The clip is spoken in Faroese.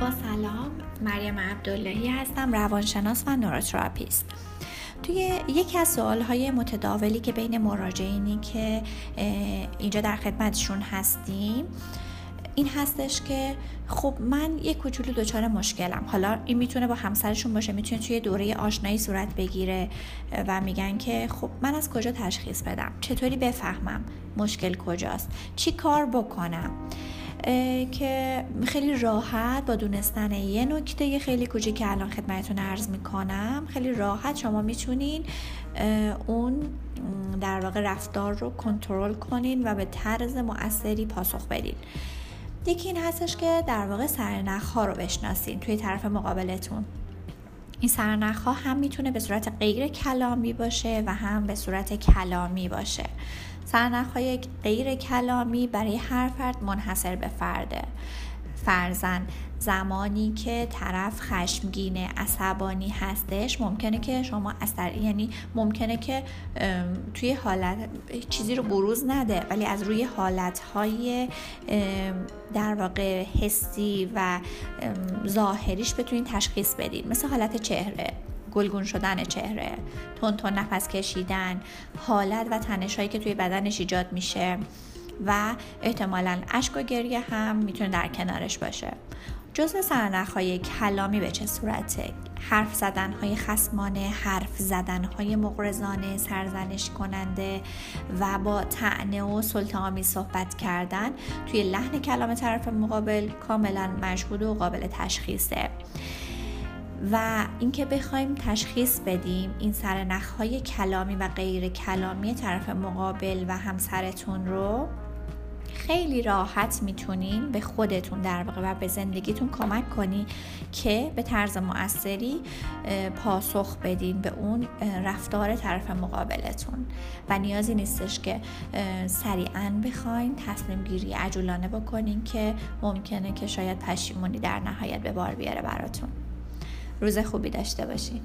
با سلام مریم عبداللهی هستم روانشناس و نوروتراپیست توی یکی از سوالهای متداولی که بین مراجعینی که اینجا در خدمتشون هستیم این هستش که خب من یه کوچولو دچار مشکلم حالا این میتونه با همسرشون باشه میتونه توی دوره آشنایی صورت بگیره و میگن که خب من از کجا تشخیص بدم چطوری بفهمم مشکل کجاست چی کار بکنم که خیلی راحت با دونستن یه نکته خیلی کوچیک که الان خدمتتون عرض میکنم خیلی راحت شما میتونین اون در واقع رفتار رو کنترل کنین و به طرز مؤثری پاسخ بدین یکی این هستش که در واقع سرنخ ها رو بشناسین توی طرف مقابلتون این سرنخ ها هم میتونه به صورت غیر کلامی باشه و هم به صورت کلامی باشه سرنخهای غیر کلامی برای هر فرد منحصر به فرده فرزن زمانی که طرف خشمگینه عصبانی هستش ممکنه که شما اثر یعنی ممکنه که توی حالت چیزی رو بروز نده ولی از روی حالتهای در واقع حسی و ظاهریش بتونید تشخیص بدید مثل حالت چهره گلگون شدن چهره. تون تون نفس کشیدن. حالت و تنشهایی که توی بدنش ایجاد میشه و احتمالا اشک و گریه هم میتونه در کنارش باشه. جزء سرنخ های کلامی به چه صورته؟ حرف زدن های خسمانه حرف زدن های مغرضانه سرزنش کننده و با طعنه و سلطامی صحبت کردن توی لحن کلام طرف مقابل کاملا مشهود و قابل تشخیصه. و اینکه بخوایم تشخیص بدیم این سرنخهای کلامی و غیر کلامی طرف مقابل و همسرتون رو خیلی راحت میتونین به خودتون در واقع و به زندگیتون کمک کنی که به طرز مؤثری پاسخ بدین به اون رفتار طرف مقابلتون. و نیازی نیستش که سریعا بخواین تصمیم گیری عجولانه بکنین که ممکنه که شاید پشیمونی در نهایت به بار بیاره براتون. روز خوبی داشته باشین